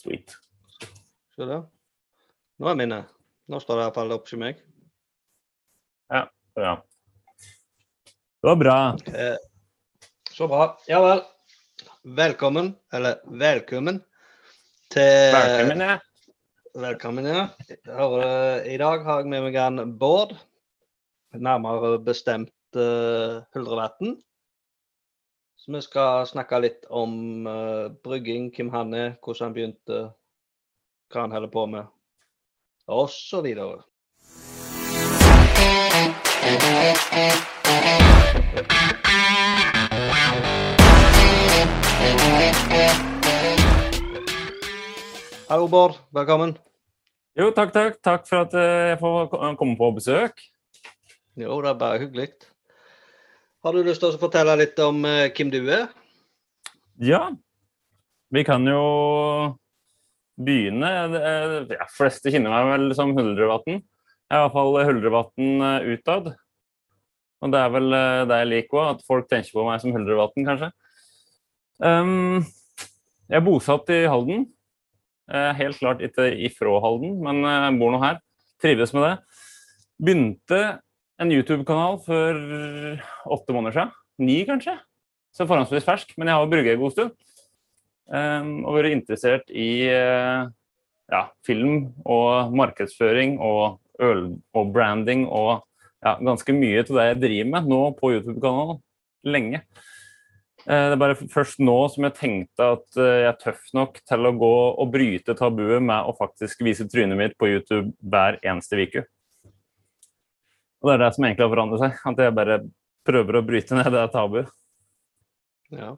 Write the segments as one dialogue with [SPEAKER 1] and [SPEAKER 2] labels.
[SPEAKER 1] Sweet.
[SPEAKER 2] Se der. Nå er mine. Nå står det iallfall opp til meg.
[SPEAKER 1] Ja. Bra. Det var bra.
[SPEAKER 2] Eh, så bra. Ja vel. Velkommen, eller velkommen, til
[SPEAKER 1] Velkommen, ja.
[SPEAKER 2] Velkommen, ja. Hører, I dag har jeg med meg en Bård, nærmere bestemt uh, Huldrevatn. Vi skal snakke litt om uh, brygging, hvem han er, hvordan han begynte, hva han holder på med, videre. Hallo, Bård. Velkommen.
[SPEAKER 1] Jo, takk, takk. Takk for at eh, jeg får komme på besøk.
[SPEAKER 2] Jo, det er bare hyggelig. Har du lyst til å fortelle litt om eh, hvem du er?
[SPEAKER 1] Ja. Vi kan jo begynne. De Ja, fleste kjenner meg vel som Huldrevatn. Jeg er i hvert fall Huldrevatn eh, utad. Og det er vel eh, det jeg liker òg, at folk tenker på meg som Huldrevatn, kanskje. Um, jeg er bosatt i Halden. Eh, Helt klart ikke ifra Halden, men eh, bor nå her. Trives med det. Begynte en YouTube-kanal for åtte måneder siden. Ni, kanskje? Så forholdsvis fersk, men jeg har jo brygget en god stund. Um, og vært interessert i uh, ja, film og markedsføring og øl og branding og ja, ganske mye til det jeg driver med nå på YouTube-kanalen. Lenge. Eh, Det er bare først nå som jeg tenkte at eh, jeg er tøff nok til å gå og bryte tabuet med å faktisk vise trynet mitt på YouTube hver eneste uke. Og det er det som egentlig har forandret seg. At jeg bare prøver å bryte ned det tabuet.
[SPEAKER 2] Ja.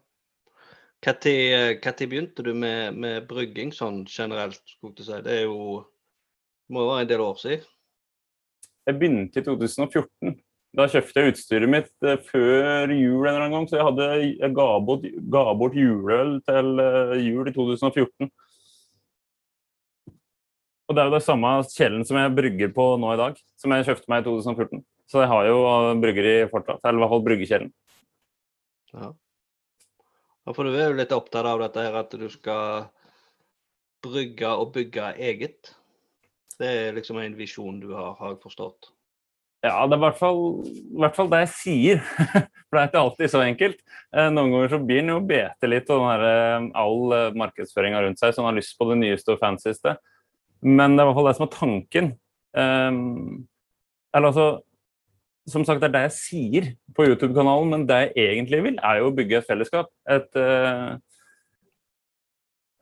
[SPEAKER 2] Når begynte du med, med brygging sånn generelt? skulle jeg si? Det er jo det må jo være en del år siden.
[SPEAKER 1] Jeg begynte i 2014. Da kjøpte jeg utstyret mitt eh, før jul en eller annen gang, så jeg, hadde, jeg ga, bort, ga bort juleøl til eh, jul i 2014. Og det er jo det samme kjelen som jeg brygger på nå i dag, som jeg kjøpte meg i 2014. Så jeg har jo bryggeri fortsatt, eller i hvert fall bryggekjelen.
[SPEAKER 2] Ja. ja. For du er jo litt opptatt av dette her at du skal brygge og bygge eget. Det er liksom en visjon du har, har jeg forstått.
[SPEAKER 1] Ja, det er i hvert fall, i hvert fall det jeg sier. For det er ikke alltid så enkelt. Eh, Noen ganger så blir en jo bete litt av eh, all eh, markedsføringa rundt seg, så en har lyst på det nyeste og fancyste. Men det er i hvert fall det som er tanken. Um, eller altså Som sagt, det er det jeg sier på YouTube-kanalen, men det jeg egentlig vil, er jo å bygge et fellesskap. Et eh,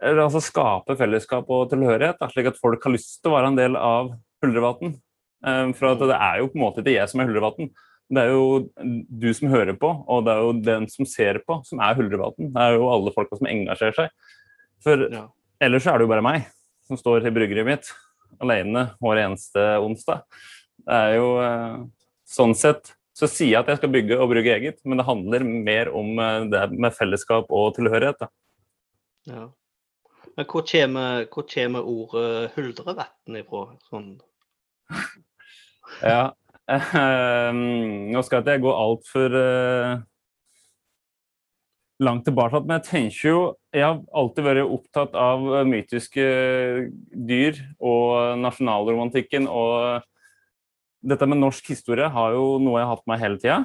[SPEAKER 1] eller altså skape fellesskap og tilhørighet, slik at folk har lyst til å være en del av Huldrevatn. Um, for at det er jo på en måte ikke jeg som er Huldrevatn. Det er jo du som hører på, og det er jo den som ser på, som er Huldrevatn. Det er jo alle folka som engasjerer seg. For
[SPEAKER 2] Ja.
[SPEAKER 1] ellers er det jo bare meg som står i bryggeriet mitt alene hver eneste onsdag. Det er jo eh, sånn sett så sier jeg at jeg skal bygge og brygge eget, men det handler mer om eh, det med fellesskap og tilhørighet.
[SPEAKER 2] Ja. Men hvor kommer, hvor kommer ordet huldrevatn ifra? Sånn.
[SPEAKER 1] Ja. eh, nå skal ikke jeg gå altfor uh, langt tilbake, men jeg tenker jo Jeg har alltid vært opptatt av eh, mytiske dyr og nasjonalromantikken. Og dette med norsk historie har jo noe jeg har hatt med hele tida.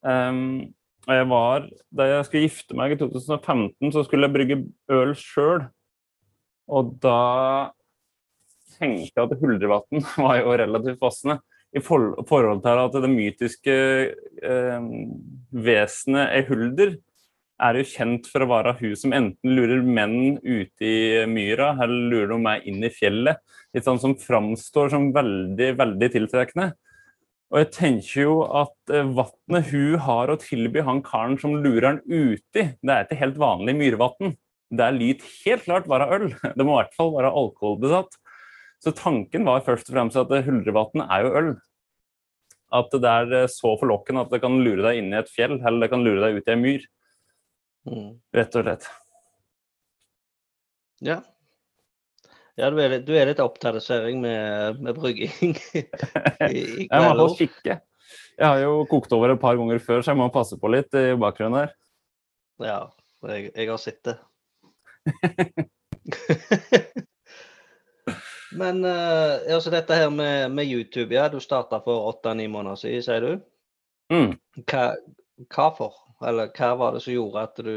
[SPEAKER 1] Um, og jeg var, Da jeg skulle gifte meg i 2015, så skulle jeg brygge øl sjøl. Og da tenkte jeg at Huldrevatn var jo relativt passende. I forhold til at det mytiske eh, vesenet er hulder er jo kjent for å være hun som enten lurer menn ute i myra, eller lurer noe meg inn i fjellet. Litt sånn som framstår som veldig, veldig tiltrekkende. Og jeg tenker jo at eh, vannet hun har å tilby han karen som lurer han uti, det er ikke helt vanlig myrvann. Det lyt helt klart være øl. Det må i hvert fall være alkoholbesatt. Så tanken var først og fremst at Huldrevatn er jo øl. At det er så forlokkende at det kan lure deg inn i et fjell, eller det kan lure deg ut i ei myr.
[SPEAKER 2] Mm.
[SPEAKER 1] Rett og slett.
[SPEAKER 2] Ja. Ja, du er litt, du er litt opptatt, av servering med, med brygging i, i
[SPEAKER 1] Jeg må hvert kikke. Jeg har jo kokt over et par ganger før, så jeg må passe på litt i bakgrunnen her.
[SPEAKER 2] Ja, jeg, jeg har sett det. Men uh, altså dette her med, med YouTube, ja. Du starta for åtte-ni måneder siden, sier du.
[SPEAKER 1] Mm.
[SPEAKER 2] Hva, hva for? Eller hva var det som gjorde at du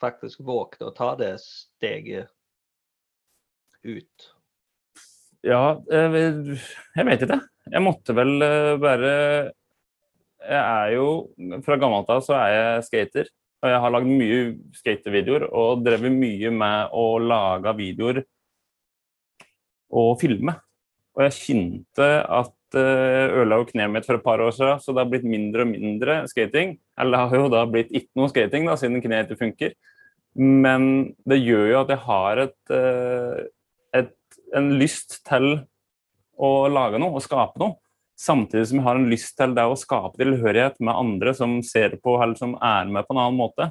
[SPEAKER 2] faktisk vågte å ta det steget ut?
[SPEAKER 1] Ja, jeg, vet ikke. Jeg måtte vel eh, bare Jeg er jo Fra gammelt av så er jeg skater. Og jeg har lagd mye skatevideoer og drevet mye med å lage videoer og filme. Og jeg kjente at ødela jo kneet mitt for et par år siden, så det har blitt mindre og mindre skating. Eller det har jo da blitt ikke noe skating, da, siden kneet ikke funker. Men det gjør jo at jeg har et, eh, et, en lyst til å lage noe og skape noe. Samtidig som jeg har en lyst til det å skape tilhørighet med andre som ser på eller som er med på en annen måte.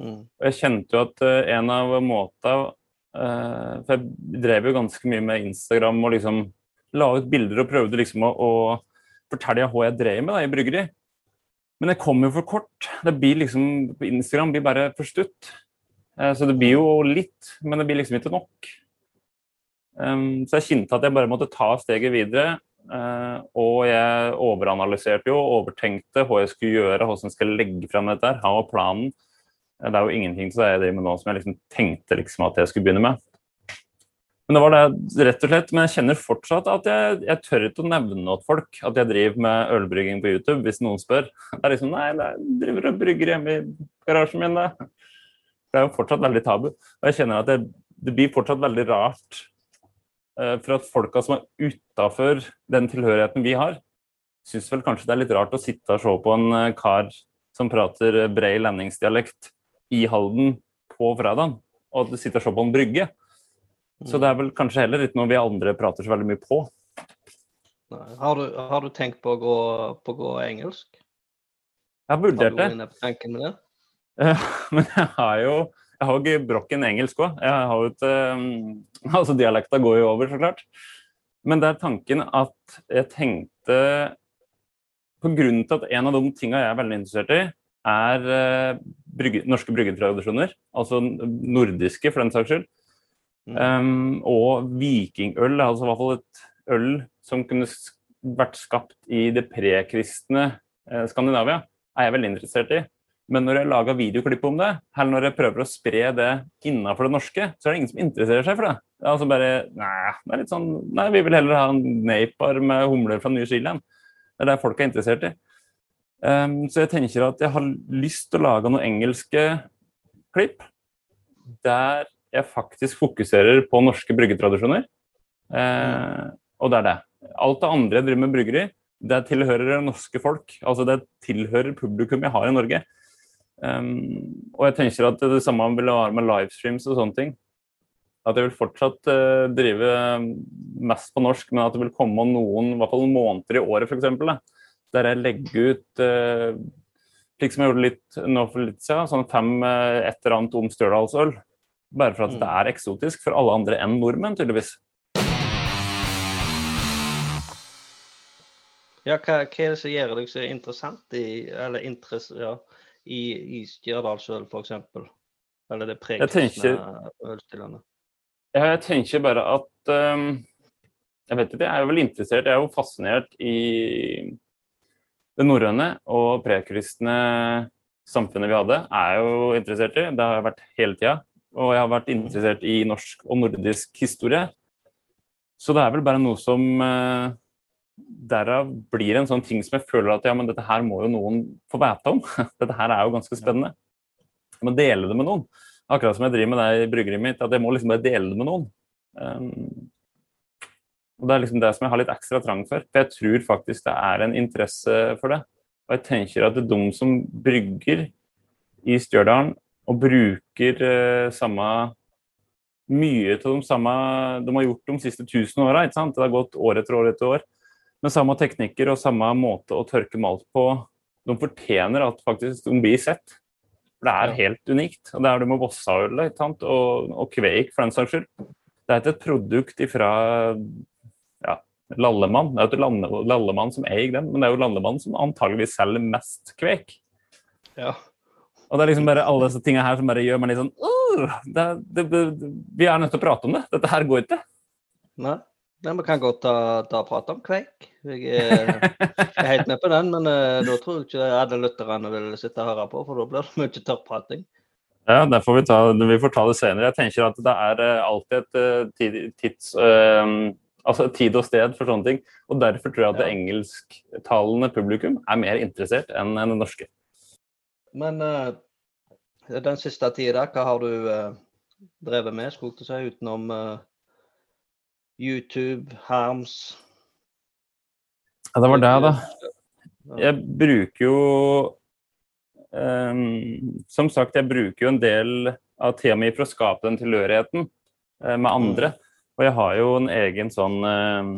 [SPEAKER 2] Mm.
[SPEAKER 1] Og jeg kjente jo at uh, en av måtene For jeg drev jo ganske mye med Instagram og liksom la ut bilder og prøvde liksom å, å fortelle hva jeg drev med da, i bryggeri. Men det kom jo for kort. Det blir liksom, På Instagram blir bare for stutt. Eh, så det blir jo litt, men det blir liksom ikke nok. Um, så jeg kjente at jeg bare måtte ta steget videre. Uh, og jeg overanalyserte jo overtenkte hva jeg skulle gjøre, hvordan jeg skulle legge frem dette. her, Hva var planen? Det er jo ingenting det jeg driver med nå som jeg liksom tenkte liksom at jeg skulle begynne med. Men det var det rett og slett. Men jeg kjenner fortsatt at jeg, jeg tør ikke å nevne til folk at jeg driver med ølbrygging på YouTube, hvis noen spør. Det er liksom Nei, jeg driver og brygger hjemme i garasjen min, det. Det er jo fortsatt veldig tabu. Og jeg kjenner at det, det blir fortsatt veldig rart uh, for at folka som er utafor den tilhørigheten vi har, syns vel kanskje det er litt rart å sitte og se på en uh, kar som prater brei lendingsdialekt i Halden på fredag, og at du sitter og ser på en brygge. Så det er vel kanskje heller ikke noe vi andre prater så veldig mye på.
[SPEAKER 2] Har, du, har, du, tenkt på å gå, på å gå engelsk?
[SPEAKER 1] Jeg har vurdert det.
[SPEAKER 2] Har du inne på tanken med det?
[SPEAKER 1] Men jeg har jo jeg har jo gebrokken engelsk òg. Et um, Altså, dialekta går jo over, så klart. Men det er tanken at jeg tenkte På grunn til at en av de tinga jeg er veldig interessert i, er uh, brygge, norske bryggetradisjoner. Altså nordiske, for den saks skyld. Um, og vikingøl, altså i hvert fall et øl som kunne vært skapt i det prekristne eh, Skandinavia, er jeg veldig interessert i. Men når jeg lager videoklipp om det, eller når jeg prøver å spre det innafor det norske, så er det ingen som interesserer seg for det. Det er altså bare Nei, det er litt sånn Nei, vi vil heller ha en napar med humler fra New Zealand. Det er det folk er interessert i. Um, så jeg tenker at jeg har lyst til å lage noen engelske klipp der jeg faktisk fokuserer på norske bryggetradisjoner. Eh, og det er det. Alt det andre jeg driver med bryggeri, det tilhører norske folk. Altså det tilhører publikum jeg har i Norge. Um, og jeg tenker at det samme vil være med livestreams og sånne ting. At jeg vil fortsatt uh, drive mest på norsk, men at det vil komme noen i hvert fall måneder i året f.eks. Der jeg legger ut uh, slik som jeg gjorde litt nå for litt siden, sånn fem uh, et eller annet om Stjørdalsøl. Bare for at det er eksotisk for alle andre enn nordmenn, tydeligvis.
[SPEAKER 2] Ja, hva, hva, er det som gjør deg så interessant i, eller interess, ja, i, i Stjørdalsøl, f.eks.? Eller det prekristne ølstilene?
[SPEAKER 1] Ja, jeg tenker bare at um, Jeg vet ikke, jeg er vel interessert, jeg er jo fascinert i det norrøne og prekristne samfunnet vi hadde, er jeg jo interessert i. Det har jeg vært hele tida. Og jeg har vært interessert i norsk og nordisk historie. Så det er vel bare noe som eh, derav blir en sånn ting som jeg føler at ja, men dette her må jo noen få vite om. dette her er jo ganske spennende. Jeg må dele det med noen. Akkurat som jeg driver med det i bryggeriet mitt, at jeg må liksom bare dele det med noen. Um, og Det er liksom det som jeg har litt ekstra trang for. For jeg tror faktisk det er en interesse for det. Og jeg tenker at de som brygger i Stjørdal og bruker uh, samme mye av de samme de har gjort de siste tusen åra. Det har gått år etter år etter år Men samme teknikker og samme måte å tørke malt på. De fortjener at faktisk de blir sett. For det er helt unikt. Og det er det med Vossa-ølet og, og Kveik, for den saks skyld. Det er ikke et produkt ifra ja, Lallemann. Det er jo ikke Lallemann som eier den, men det er jo Lallemann som antageligvis selger mest Kveik.
[SPEAKER 2] Ja.
[SPEAKER 1] Og det er liksom bare alle disse tingene her som bare gjør meg litt sånn uh, det, det, det, Vi er nødt til å prate om det. Dette her går ikke.
[SPEAKER 2] Nei. Nei, Vi kan godt ta, ta prate om kveik. Jeg er, jeg er helt med på den, men uh, da tror jeg ikke alle lytterne vil sitte og høre på, for da blir det mye tørrprating.
[SPEAKER 1] Ja, det får vi, ta, vi får ta det senere. Jeg tenker at det er uh, alltid et uh, tid, tids, altså tid og sted for sånne ting. Og derfor tror jeg at det engelsktalende publikum er mer interessert enn det norske.
[SPEAKER 2] Men den siste tida, hva har du drevet med, skulle jeg si, utenom YouTube, Harms?
[SPEAKER 1] Ja, det var det, da. Jeg bruker jo um, Som sagt, jeg bruker jo en del av tida mi for å skape den tilhørigheten uh, med andre. Mm. Og jeg har jo en egen sånn uh,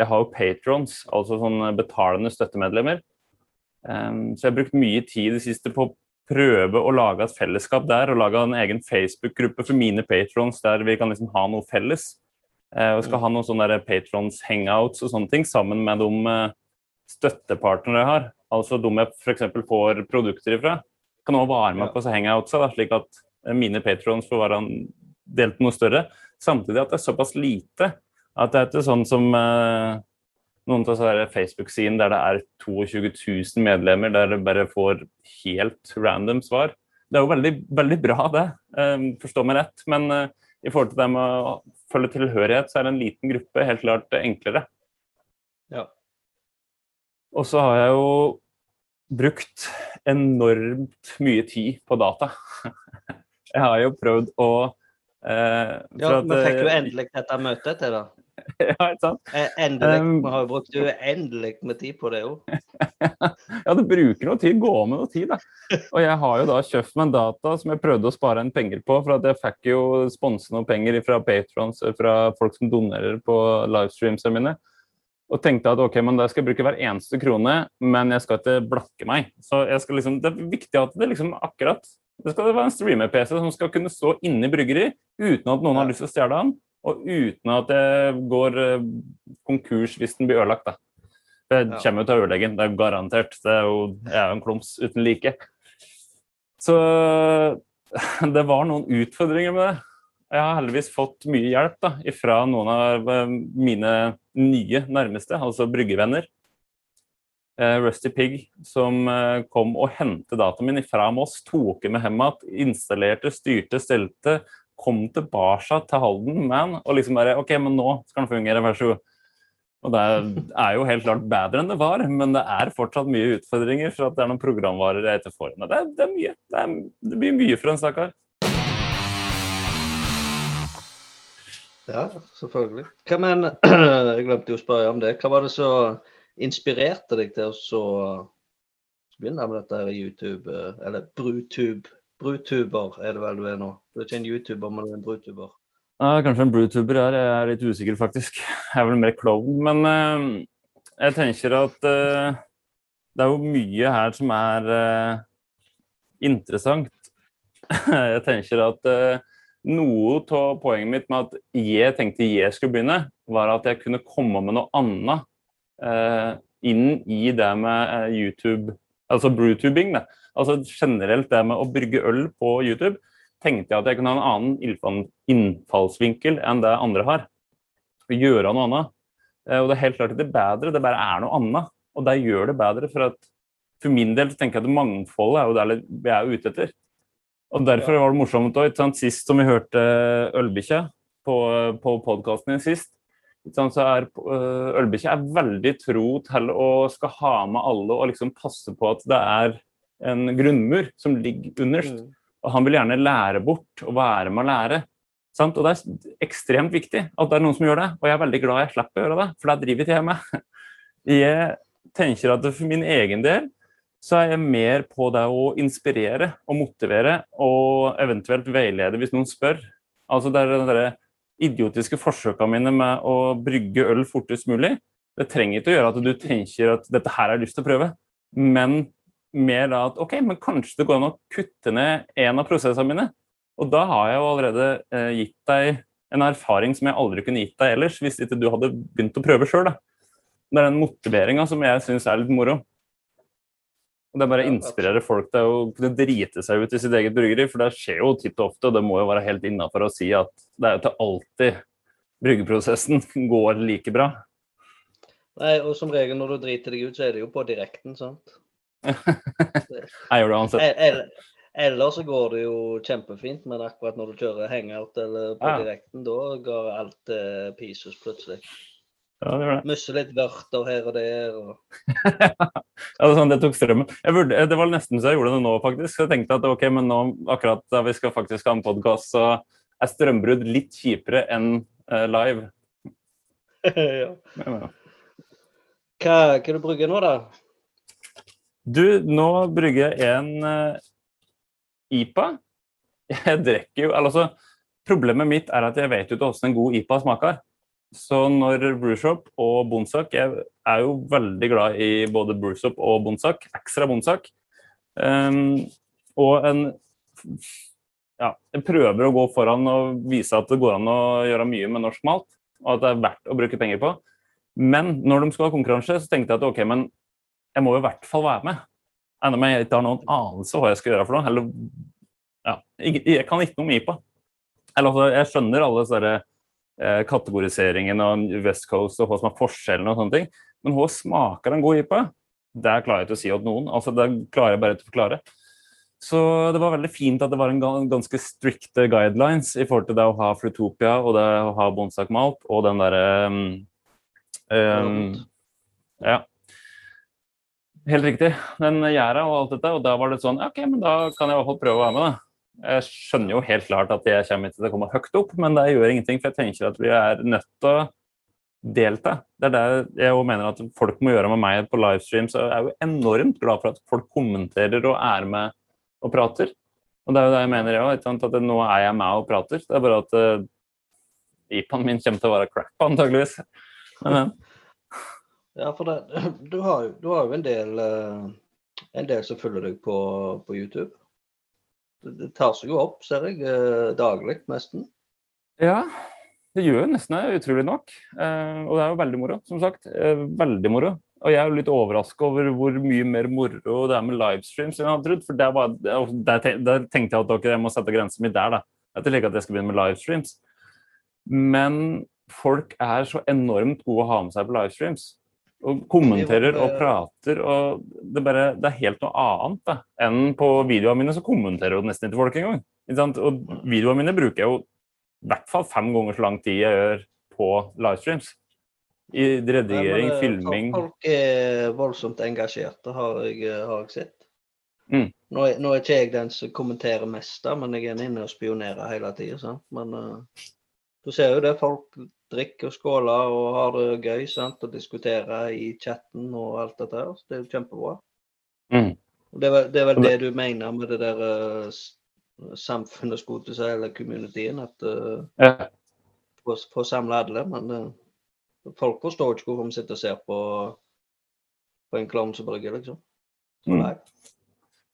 [SPEAKER 1] Jeg har jo patrons, altså sånn betalende støttemedlemmer. Um, så jeg har brukt mye tid i det siste på å prøve å lage et fellesskap der, og lage en egen Facebook-gruppe for mine patrons der vi kan liksom ha noe felles. Eh, og skal ha noen sånne patrons hangouts og sånne ting sammen med de eh, støttepartnere jeg har. Altså de jeg f.eks. får produkter ifra. Kan også være med på hangoutsa, da, slik at eh, mine patrons får være delt noe større. Samtidig at det er såpass lite at det er ikke sånn som eh, noen av Facebook-sidene der det er 22 000 medlemmer, der det bare får helt random svar. Det er jo veldig, veldig bra, det. Eh, forstå meg rett. Men eh, i forhold til det med å følge tilhørighet, så er en liten gruppe helt klart enklere.
[SPEAKER 2] Ja.
[SPEAKER 1] Og så har jeg jo brukt enormt mye tid på data. Jeg har jo prøvd å
[SPEAKER 2] eh, Ja, men fikk du endelig dette møtet til, da.
[SPEAKER 1] ja, ikke sant?
[SPEAKER 2] Eh, endelig. Um, Vi har jo brukt uendelig med tid på det òg.
[SPEAKER 1] ja, det bruker noe tid. Gå med noe tid, da. Og jeg har jo da kjøpt meg data som jeg prøvde å spare en penger på, for at jeg fikk jo sponse noen penger fra patrons, fra folk som donerer på livestreamsene mine. Og tenkte at ok, men da skal jeg bruke hver eneste krone, men jeg skal ikke blakke meg. Så jeg skal liksom, Det er viktig at det liksom akkurat Det skal være en streamer-PC som skal kunne stå inne i bryggeri uten at noen har lyst til å stjele den og uten at det går eh, konkurs hvis den blir ødelagt. da. Det kommer jo til å ødelegge den, det er garantert. Det er jo, jeg er jo en klums uten like. Så det var noen utfordringer med det. Jeg har heldigvis fått mye hjelp da, fra noen av eh, mine nye nærmeste, altså bryggevenner. Eh, Rusty Pig, som kom og hentet dataen min fra Moss, tok den med hjem igjen, installerte, styrte, stelte, kom tilbake til Halden Man og liksom bare OK, men nå skal den fungere, vær så god. Og det er jo helt klart bedre enn det var, men det er fortsatt mye utfordringer for at det er noen programvarer jeg ikke får. Det, det, er mye. Det, er, det blir mye for en stakkar.
[SPEAKER 2] Ja, selvfølgelig. Hva men, Jeg glemte jo å spørre om det. Hva var det som inspirerte deg til å begynne med dette her YouTube, eh, eller Brutube? Brutuber er det vel du er nå? Du er ikke en YouTuber, men du er en brutuber.
[SPEAKER 1] Ja, kanskje en brutuber er. Jeg er litt usikker, faktisk. Jeg er vel mer klovn. Men uh, jeg tenker at uh, det er jo mye her som er uh, interessant. jeg tenker at noe av poenget mitt med at jeg tenkte jeg skulle begynne, var at jeg kunne komme med noe annet inn i det med YouTube, altså brewtubing. Da. Altså generelt det med å brygge øl på YouTube, tenkte jeg at jeg kunne ha en annen innfallsvinkel enn det andre har. Gjøre noe annet. Eh, og det er helt klart ikke bedre, det bare er noe annet. Og det gjør det bedre. For at for min del tenker jeg at mangfoldet er jo det vi er ute etter. Og derfor var det morsomt òg. Sist som vi hørte Ølbikkja på, på podkasten din sist, så er eh, Ølbikkja er veldig tro til å skal ha med alle og liksom passe på at det er en grunnmur som ligger underst. Mm. Og han vil gjerne lære bort og være med å lære. Sant? Og det er ekstremt viktig at det er noen som gjør det. Og jeg er veldig glad jeg slipper å gjøre det, for det driver ikke jeg med. Jeg tenker at for min egen del så er jeg mer på det å inspirere og motivere og eventuelt veilede hvis noen spør. Altså det er de idiotiske forsøkene mine med å brygge øl fortest mulig. Det trenger ikke å gjøre at du tenker at dette her har jeg lyst til å prøve, men mer da at OK, men kanskje det går an å kutte ned en av prosessene mine. Og da har jeg jo allerede eh, gitt deg en erfaring som jeg aldri kunne gitt deg ellers, hvis ikke du hadde begynt å prøve sjøl. Det er den motiveringa som jeg syns er litt moro. Og Det bare inspirerer folk til å kunne drite seg ut i sitt eget bryggeri, for det skjer jo titt og ofte, og det må jo være helt innafor å si at det er jo til alltid bryggeprosessen går like bra.
[SPEAKER 2] Nei, og som regel når du driter deg ut, så er det jo på direkten, sant?
[SPEAKER 1] Jeg gjør det uansett.
[SPEAKER 2] Eller, eller så går det jo kjempefint, men akkurat når du kjører hangout eller på
[SPEAKER 1] Ja.
[SPEAKER 2] direkten, da går alt eh, pieces plutselig.
[SPEAKER 1] Ja, det det.
[SPEAKER 2] Musse litt vørter her og der. Og...
[SPEAKER 1] Ja, det, er sånn, det tok strømmen. Burde, det var nesten så jeg gjorde det nå, faktisk. Jeg tenkte at ok, men nå, akkurat da vi skal faktisk ha en podkast, så er strømbrudd litt kjipere enn uh, live.
[SPEAKER 2] ja.
[SPEAKER 1] Ja, ja.
[SPEAKER 2] Hva, hva du brygger nå, da?
[SPEAKER 1] Du, nå brygger jeg en uh, IPA. Jeg drikker jo Altså, problemet mitt er at jeg vet jo ikke hvordan en god IPA smaker. Så når Brewshop og Bonsak Jeg er jo veldig glad i både Brewshop og Bonsak. Ekstra Bonsak. Um, og en Ja, jeg prøver å gå foran og vise at det går an å gjøre mye med norsk malt, og at det er verdt å bruke penger på. Men når de skulle ha konkurranse, så tenkte jeg at ok, men jeg må jo i hvert fall være med. Enda om jeg ikke har noen anelse hva jeg skal gjøre for noe. Eller, ja, jeg, jeg kan ikke noe om IPA. Eller, altså, jeg skjønner alle disse kategoriseringen av West Coast og hva som er forskjellene og sånne ting. Men hva smaker en god IPA? Det klarer jeg ikke å si til noen. altså Det klarer jeg bare ikke å forklare. Så det var veldig fint at det var en ganske strikte guidelines i forhold til det å ha Flutopia og det å ha Bonsak Malt og den derre um, um, Ja. Helt riktig. Den gjæra og alt dette. Og da var det sånn OK, men da kan jeg i hvert fall prøve å være med, da. Jeg skjønner jo helt klart at jeg kommer til å komme høyt opp, men det gjør ingenting, for jeg tenker at vi er nødt til å delta. Det er det jeg mener at folk må gjøre med meg på livestream. Så jeg er jo enormt glad for at folk kommenterer og er med og prater. Og det er jo det jeg mener òg, at nå er jeg med og prater. Det er bare at uh, IPA-en min kommer til å være crap, antageligvis. Ja.
[SPEAKER 2] Ja, for det, du, har, du har jo en del, eh, en del som følger deg på, på YouTube. Det, tar seg jo opp, ser jeg, eh, daglig nesten.
[SPEAKER 1] Ja, det gjør jo nesten det, utrolig nok. Eh, og det er jo veldig moro, som sagt. Eh, veldig moro. Og jeg er jo litt overraska over hvor mye mer moro det er med livestreams enn jeg hadde trodd. For der, var, der, der tenkte jeg at jeg må sette grensen min der, da. Jeg tror ikke at jeg skal begynne med livestreams. Men folk er så enormt gode å ha med seg på livestreams. Og kommenterer og prater. og Det, bare, det er helt noe annet da, enn på videoene mine, så kommenterer jo nesten ikke folk engang. Og videoene mine bruker jeg jo i hvert fall fem ganger så lang tid jeg gjør på livestreams. I redigering,
[SPEAKER 2] Nei, eh,
[SPEAKER 1] filming
[SPEAKER 2] Folk er voldsomt engasjerte, har jeg, eh, har jeg sett.
[SPEAKER 1] Mm.
[SPEAKER 2] Nå, er, nå er ikke jeg den som kommenterer mest, da, men jeg er inne og spionerer hele tida. Men uh, du ser jo det. Folk drikker og skåler og har det gøy sant? og diskuterer i chatten og alt dette her. Så det er jo kjempebra.
[SPEAKER 1] Mm.
[SPEAKER 2] Det er vel det, er vel det du mener med det der uh, samfunnet, skulle til seg, eller communityen. At uh,
[SPEAKER 1] Ja.
[SPEAKER 2] få, få samle alle. Men uh, folk forstår ikke hvorfor vi sitter og ser på, på en klovn som brygger, liksom.
[SPEAKER 1] Mm.
[SPEAKER 2] nei.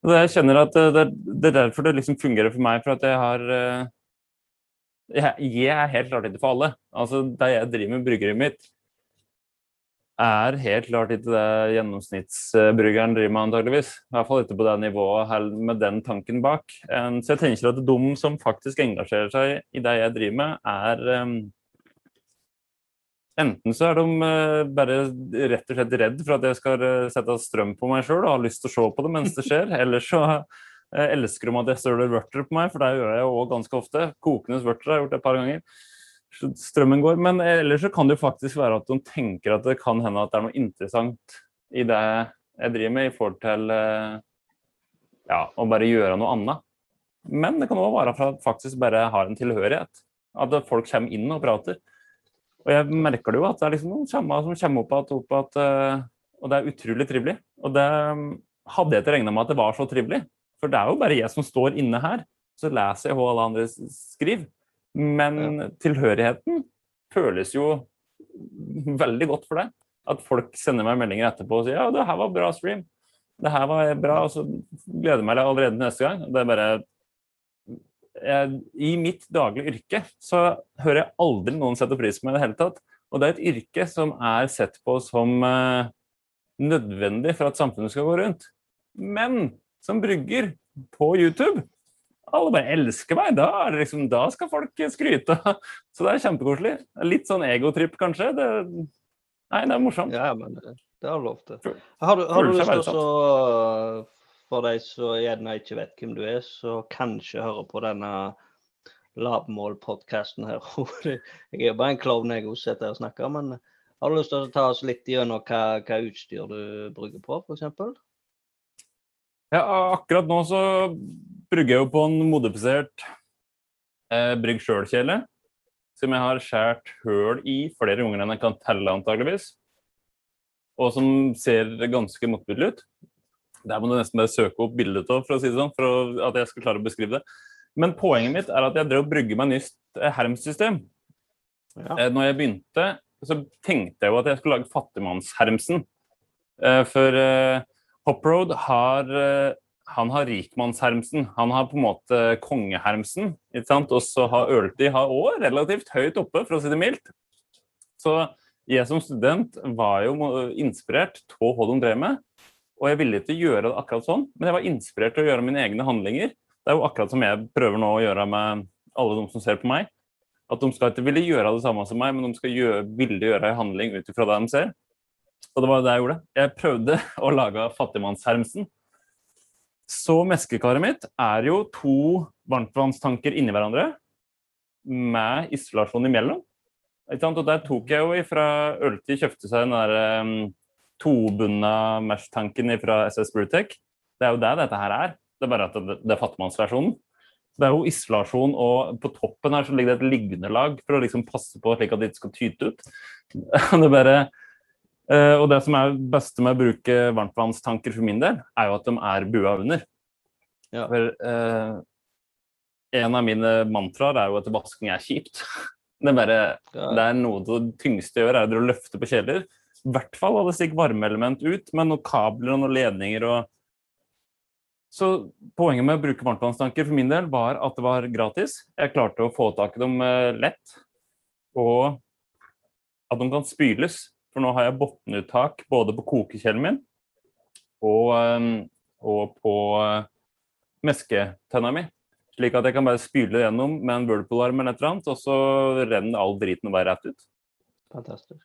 [SPEAKER 1] Jeg kjenner at det, det, er derfor det liksom fungerer for meg. For at jeg har eh, jeg, jeg er helt klart ikke for alle. Altså, Det jeg driver med bryggeriet mitt, er helt klart ikke det gjennomsnittsbryggeren driver med, antageligvis. I hvert fall ikke på det nivået med den tanken bak. Um, så jeg tenker at de som faktisk engasjerer seg i det jeg driver med, er um, Enten så er de eh, bare rett og slett redd for at jeg skal eh, sette strøm på meg sjøl og har lyst til å se på det mens det skjer. Eller så eh, elsker om at jeg søler vørter på meg, for det gjør jeg jo ganske ofte. Kokende vørter har jeg gjort det et par ganger. Strømmen går. Men ellers så kan det jo faktisk være at de tenker at det kan hende at det er noe interessant i det jeg driver med, i forhold til eh, ja, å bare gjøre noe annet. Men det kan òg være at faktisk bare har en tilhørighet. At folk kommer inn og prater. Og jeg merker det jo at det er liksom noen som kommer opp igjen, opp igjen, eh, og det er utrolig trivelig. Og det mm, hadde jeg ikke regna med at det var så trivelig. For det er jo bare jeg som står inne her, så leser jeg hva alle andre skriver. Men tilhørigheten føles jo veldig godt for deg. At folk sender meg meldinger etterpå og sier ja, det her var bra stream. Det her var bra, og så gleder jeg meg allerede til neste gang. Det er bare jeg, I mitt daglige yrke så hører jeg aldri noen sette pris på meg i det hele tatt. Og det er et yrke som er sett på som eh, nødvendig for at samfunnet skal gå rundt. Men som brygger på YouTube Alle bare elsker meg. Da, liksom, da skal folk skryte. Så det er kjempekoselig. Litt sånn egotripp, kanskje. Det, nei, det er morsomt.
[SPEAKER 2] Ja, men det, har du lov til. Har du, har du lyst til å For deg som gjerne ikke vet hvem du er, så kanskje hører på denne lavmål-podkasten her. jeg er jo bare en klovn jeg også sitter her og snakker, men har du lyst til å ta oss litt gjennom hva, hva utstyr du bruker på, f.eks.?
[SPEAKER 1] Ja, akkurat nå så brygger jeg jo på en modifisert eh, brygg sjøl-kjele. Som jeg har skåret høl i flere ganger enn jeg kan telle, antageligvis. Og som ser ganske motbydelig ut. Der må du nesten bare søke opp bildet av, for å si det sånn, for at jeg skal klare å beskrive det. Men poenget mitt er at jeg drev og brygge meg nytt eh, hermsystem.
[SPEAKER 2] Ja.
[SPEAKER 1] Eh, når jeg begynte, så tenkte jeg jo at jeg skulle lage fattigmannshermsen. Eh, for eh, Hoproad har eh, han har rikmannshermsen. Han har på en måte kongehermsen. Og så har Ølti har òg relativt høyt oppe, for å si det mildt. Så jeg som student var jo inspirert av hva de drev med. Og jeg ville ikke gjøre det akkurat sånn, men jeg var inspirert til å gjøre mine egne handlinger. Det er jo akkurat som jeg prøver nå å gjøre med alle de som ser på meg. At de skal ikke ville gjøre det samme som meg, men de skal gjøre, ville gjøre en handling ut ifra det de ser. Og det var det jeg gjorde. Jeg prøvde å lage fattigmannshermsen. Så meskekaret mitt er jo to varmtvannstanker inni hverandre med isolasjon imellom. Og der tok jeg jo ifra Ølti kjøpte seg den der um, tobunna Mesh-tanken fra SS Brutech. Det er jo det dette her er. Det er bare at det, er fattigmannsversjonen. Det er jo isolasjon, og på toppen her så ligger det et liggende lag for å liksom passe på slik at det ikke skal tyte ut. det er bare, og det som er beste med å bruke varmtvannstanker for min del, er jo at de er bua under.
[SPEAKER 2] Ja.
[SPEAKER 1] For eh, en av mine mantraer er jo at vasking er kjipt. Det er bare
[SPEAKER 2] Ja.
[SPEAKER 1] det er noe av det tyngste gjør, er å løfte på kjeler. I hvert fall hadde stikk varmeelement ut, med noen kabler og noen ledninger og Så poenget med å bruke varmtvannstanker for min del var at det var gratis. Jeg klarte å få tak i dem eh, lett, og at de kan spyles. For nå har jeg bunnuttak både på kokekjelen min og, eh, og på eh, mesketenna mi. Slik at jeg kan bare spyle det gjennom med en whirlpool-arm eller et eller annet, og så renner all driten bare rett ut.
[SPEAKER 2] Fantastisk.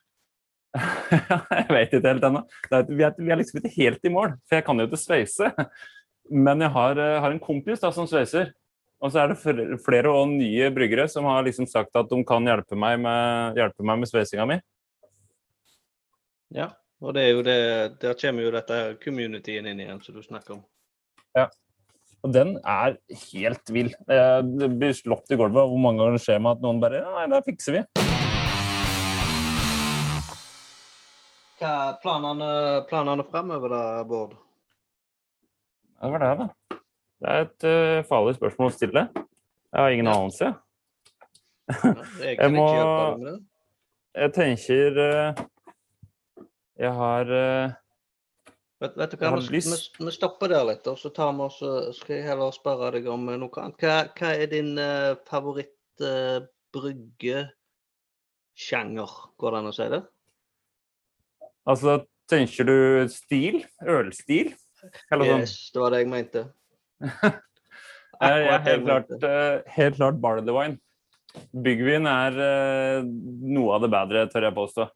[SPEAKER 1] jeg vet ikke helt ennå. Vi, vi er liksom ikke helt i mål, for jeg kan jo ikke sveise. Men jeg har, eh, har en kompis da, som sveiser. Og så er det flere og nye bryggere som har liksom sagt at de kan hjelpe meg med, hjelpe meg med sveisinga mi.
[SPEAKER 2] Ja, og det er jo det, der kommer jo dette her communityen inn igjen, som du snakker om. Ja.
[SPEAKER 1] Og den er helt vill. Det blir slått i gulvet hvor mange ganger det skjer meg at noen bare Nei, det fikser vi.
[SPEAKER 2] Hva er planene, planene framover da, Bård?
[SPEAKER 1] Det var det, da. Det er et uh, farlig spørsmål å stille. Jeg har ingen
[SPEAKER 2] Ja.
[SPEAKER 1] anelse.
[SPEAKER 2] Jeg
[SPEAKER 1] Jeg må-
[SPEAKER 2] det.
[SPEAKER 1] Jeg tenker eh, Jeg har eh,
[SPEAKER 2] Vet, vet du hva, vi, vi, stopper der litt, og så tar vi oss, skal jeg heller spørre deg om noe annet. Hva, hva er din uh, favorittbryggesjanger, uh, går det an å si det?
[SPEAKER 1] Altså, tenker du stil? Ølstil? Eller sånn?
[SPEAKER 2] Yes, det var det jeg mente.
[SPEAKER 1] Eh, Jeg er helt klart, eh, helt klart barley wine. Byggvin er eh, noe av det bedre, tør jeg påstå.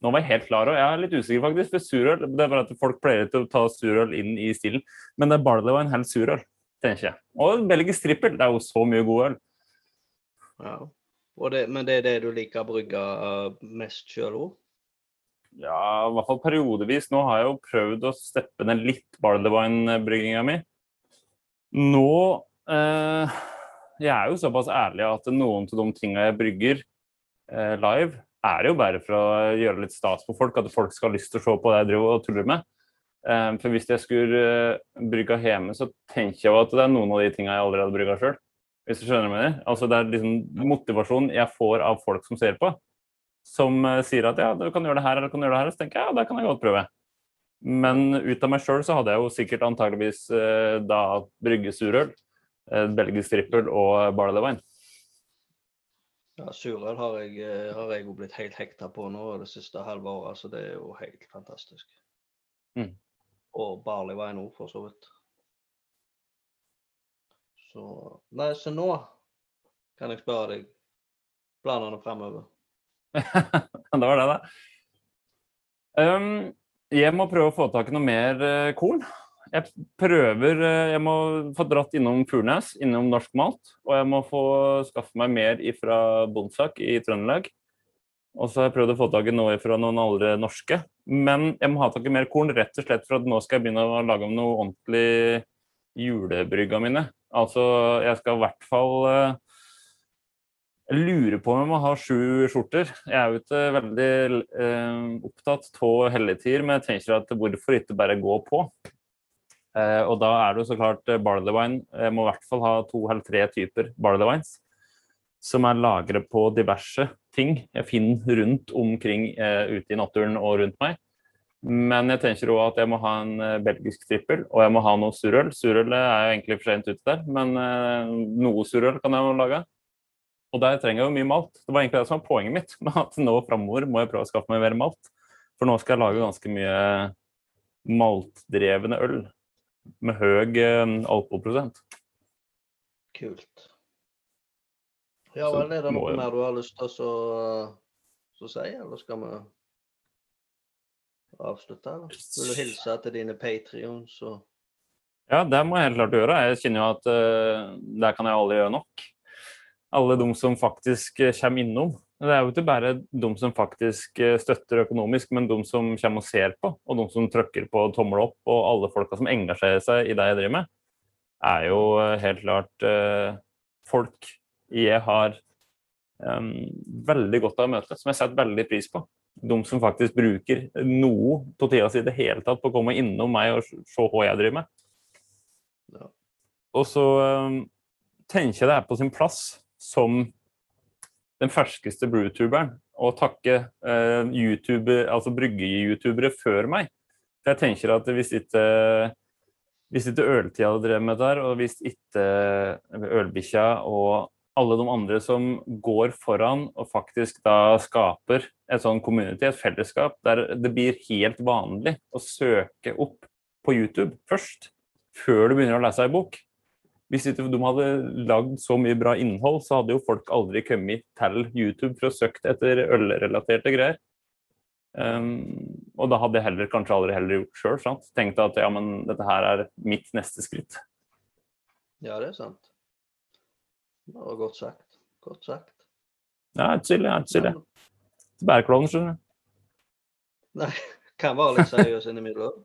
[SPEAKER 1] Nå var jeg helt klar, og jeg er litt usikker faktisk, for surøl det er bare at folk pleier til å ta surøl inn i stilen. Men det er barley en helt surøl, tenker jeg. Og belgisk trippel. Det er jo så mye god øl.
[SPEAKER 2] Ja. Det, men det er det du liker å brygge mest sjøl òg?
[SPEAKER 1] Ja, i hvert fall periodevis. Nå har jeg jo prøvd å steppe ned litt barley wine-brygginga mi. Nå eh, Jeg er jo såpass ærlig at noen av de tinga jeg brygger eh, live, er det jo bare for å gjøre litt stas på folk. At folk skal ha lyst til å se på det jeg driver og tuller med. Eh, for hvis jeg skulle bruke hjemme, så tenker jeg at det er noen av de tingene jeg allerede bruker sjøl. Hvis du skjønner hva jeg mener? Altså, det er liksom motivasjon jeg får av folk som ser på som eh, sier at ja, du kan gjøre det her eller du kan gjøre det her, så tenker jeg ja, det kan jeg godt prøve. Men ut av meg sjøl så hadde jeg jo sikkert antageligvis eh, da brygge surøl, eh, belgisk trippel og barley wine.
[SPEAKER 2] Ja, surøl har jeg, òg jo blitt helt hekta på nå det siste halve året, så det er jo helt fantastisk.
[SPEAKER 1] Mm.
[SPEAKER 2] Og barley wine òg, for så vidt. Så Nei, så nå kan jeg spørre deg planene framover.
[SPEAKER 1] det var det, da. Um, jeg må prøve å få tak i noe mer uh, korn. Jeg prøver uh, Jeg må få dratt innom Furnes, innom Norsk Malt. Og jeg må få skaffe meg mer ifra Bondsak i Trøndelag. Og så har jeg prøvd å få tak i noe fra noen andre norske. Men jeg må ha tak i mer korn, rett og slett for at nå skal jeg begynne å lage om noe ordentlig julebrygga mine. Altså, jeg skal i hvert fall jeg lurer på om jeg må ha sju skjorter. Jeg er jo ikke veldig eh, opptatt av helligtider, men jeg tenker at hvorfor ikke bare gå på? Uh, og da er det jo så klart barley wine. Jeg må i hvert fall ha to eller tre typer barley wines som er lagret på diverse ting jeg finner rundt omkring eh, ute i naturen og rundt meg. Men jeg tenker òg at jeg må ha en eh, belgisk trippel, og jeg må ha noe surøl. Surøl er jo egentlig for sent ute der, men eh, noe surøl kan jeg lage. Og der trenger jeg jo mye malt. Det var egentlig det som var poenget mitt. med at Nå framover må jeg prøve å skaffe meg mer malt. For nå skal jeg lage ganske mye maltdrevne øl med høy eh, alkoholprosent.
[SPEAKER 2] Kult. Ja vel, er det noe mer du har lyst til å, å si, eller skal vi avslutte? Eller? Vil du hilse til dine patrions? Og...
[SPEAKER 1] Ja, det må jeg helt klart gjøre. Jeg kjenner jo at uh, der kan jeg aldri gjøre nok. Alle de som faktisk eh, kommer innom. Det er jo ikke bare de som faktisk eh, støtter økonomisk, men de som kommer og ser på, og de som trykker på tommel opp, og alle folka som engasjerer seg i det jeg driver med, er jo helt klart eh, folk jeg har um, veldig godt av å møte, som jeg setter veldig pris på. De som faktisk bruker noe av tida si i det hele tatt på å komme innom meg og se hva jeg driver med. Ja. Og så um, tenker jeg det er på sin plass som den ferskeste brewtuberen og takke eh, YouTube, altså brygge-youtubere før meg. Jeg tenker at hvis ikke hvis ikke øltida hadde drevet med det der, og hvis ikke ølbikkja og alle de andre som går foran og faktisk da skaper et sånn community, et fellesskap, der det blir helt vanlig å søke opp på YouTube først, før du begynner å lese ei bok. Hvis ikke de hadde lagd så mye bra innhold, så hadde jo folk aldri kommet til YouTube for å søke etter ølrelaterte greier. Um, og da hadde jeg heller kanskje aldri heller gjort sjøl. Tenkt at ja, men dette her er mitt neste skritt.
[SPEAKER 2] Ja, det er sant. Det var godt sagt. Godt sagt.
[SPEAKER 1] Ja, ikke sild, ikke bare Bærklovn, skjønner du.
[SPEAKER 2] Nei, kan være litt seriøs innimellom.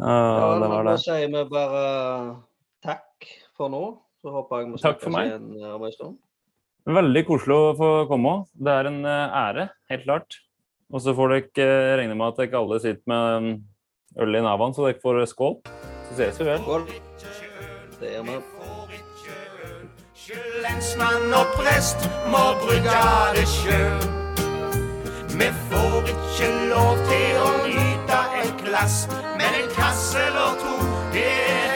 [SPEAKER 1] Ja, det var det.
[SPEAKER 2] Da sier vi bare takk for nå. Så håper jeg vi snakkes igjen eh, om en stund.
[SPEAKER 1] Veldig koselig å få komme. Det er en eh, ære, helt klart. Og så får dere eh, regne med at dere alle sitter med mm, øl i nevene, så dere får skål. Så ses vi vel.
[SPEAKER 2] Skål. Det gjør vi.
[SPEAKER 3] Lensmann og prest må brygge det sjøl. Vi får ikke lov til å nyte et glass, men en kasse eller to, det er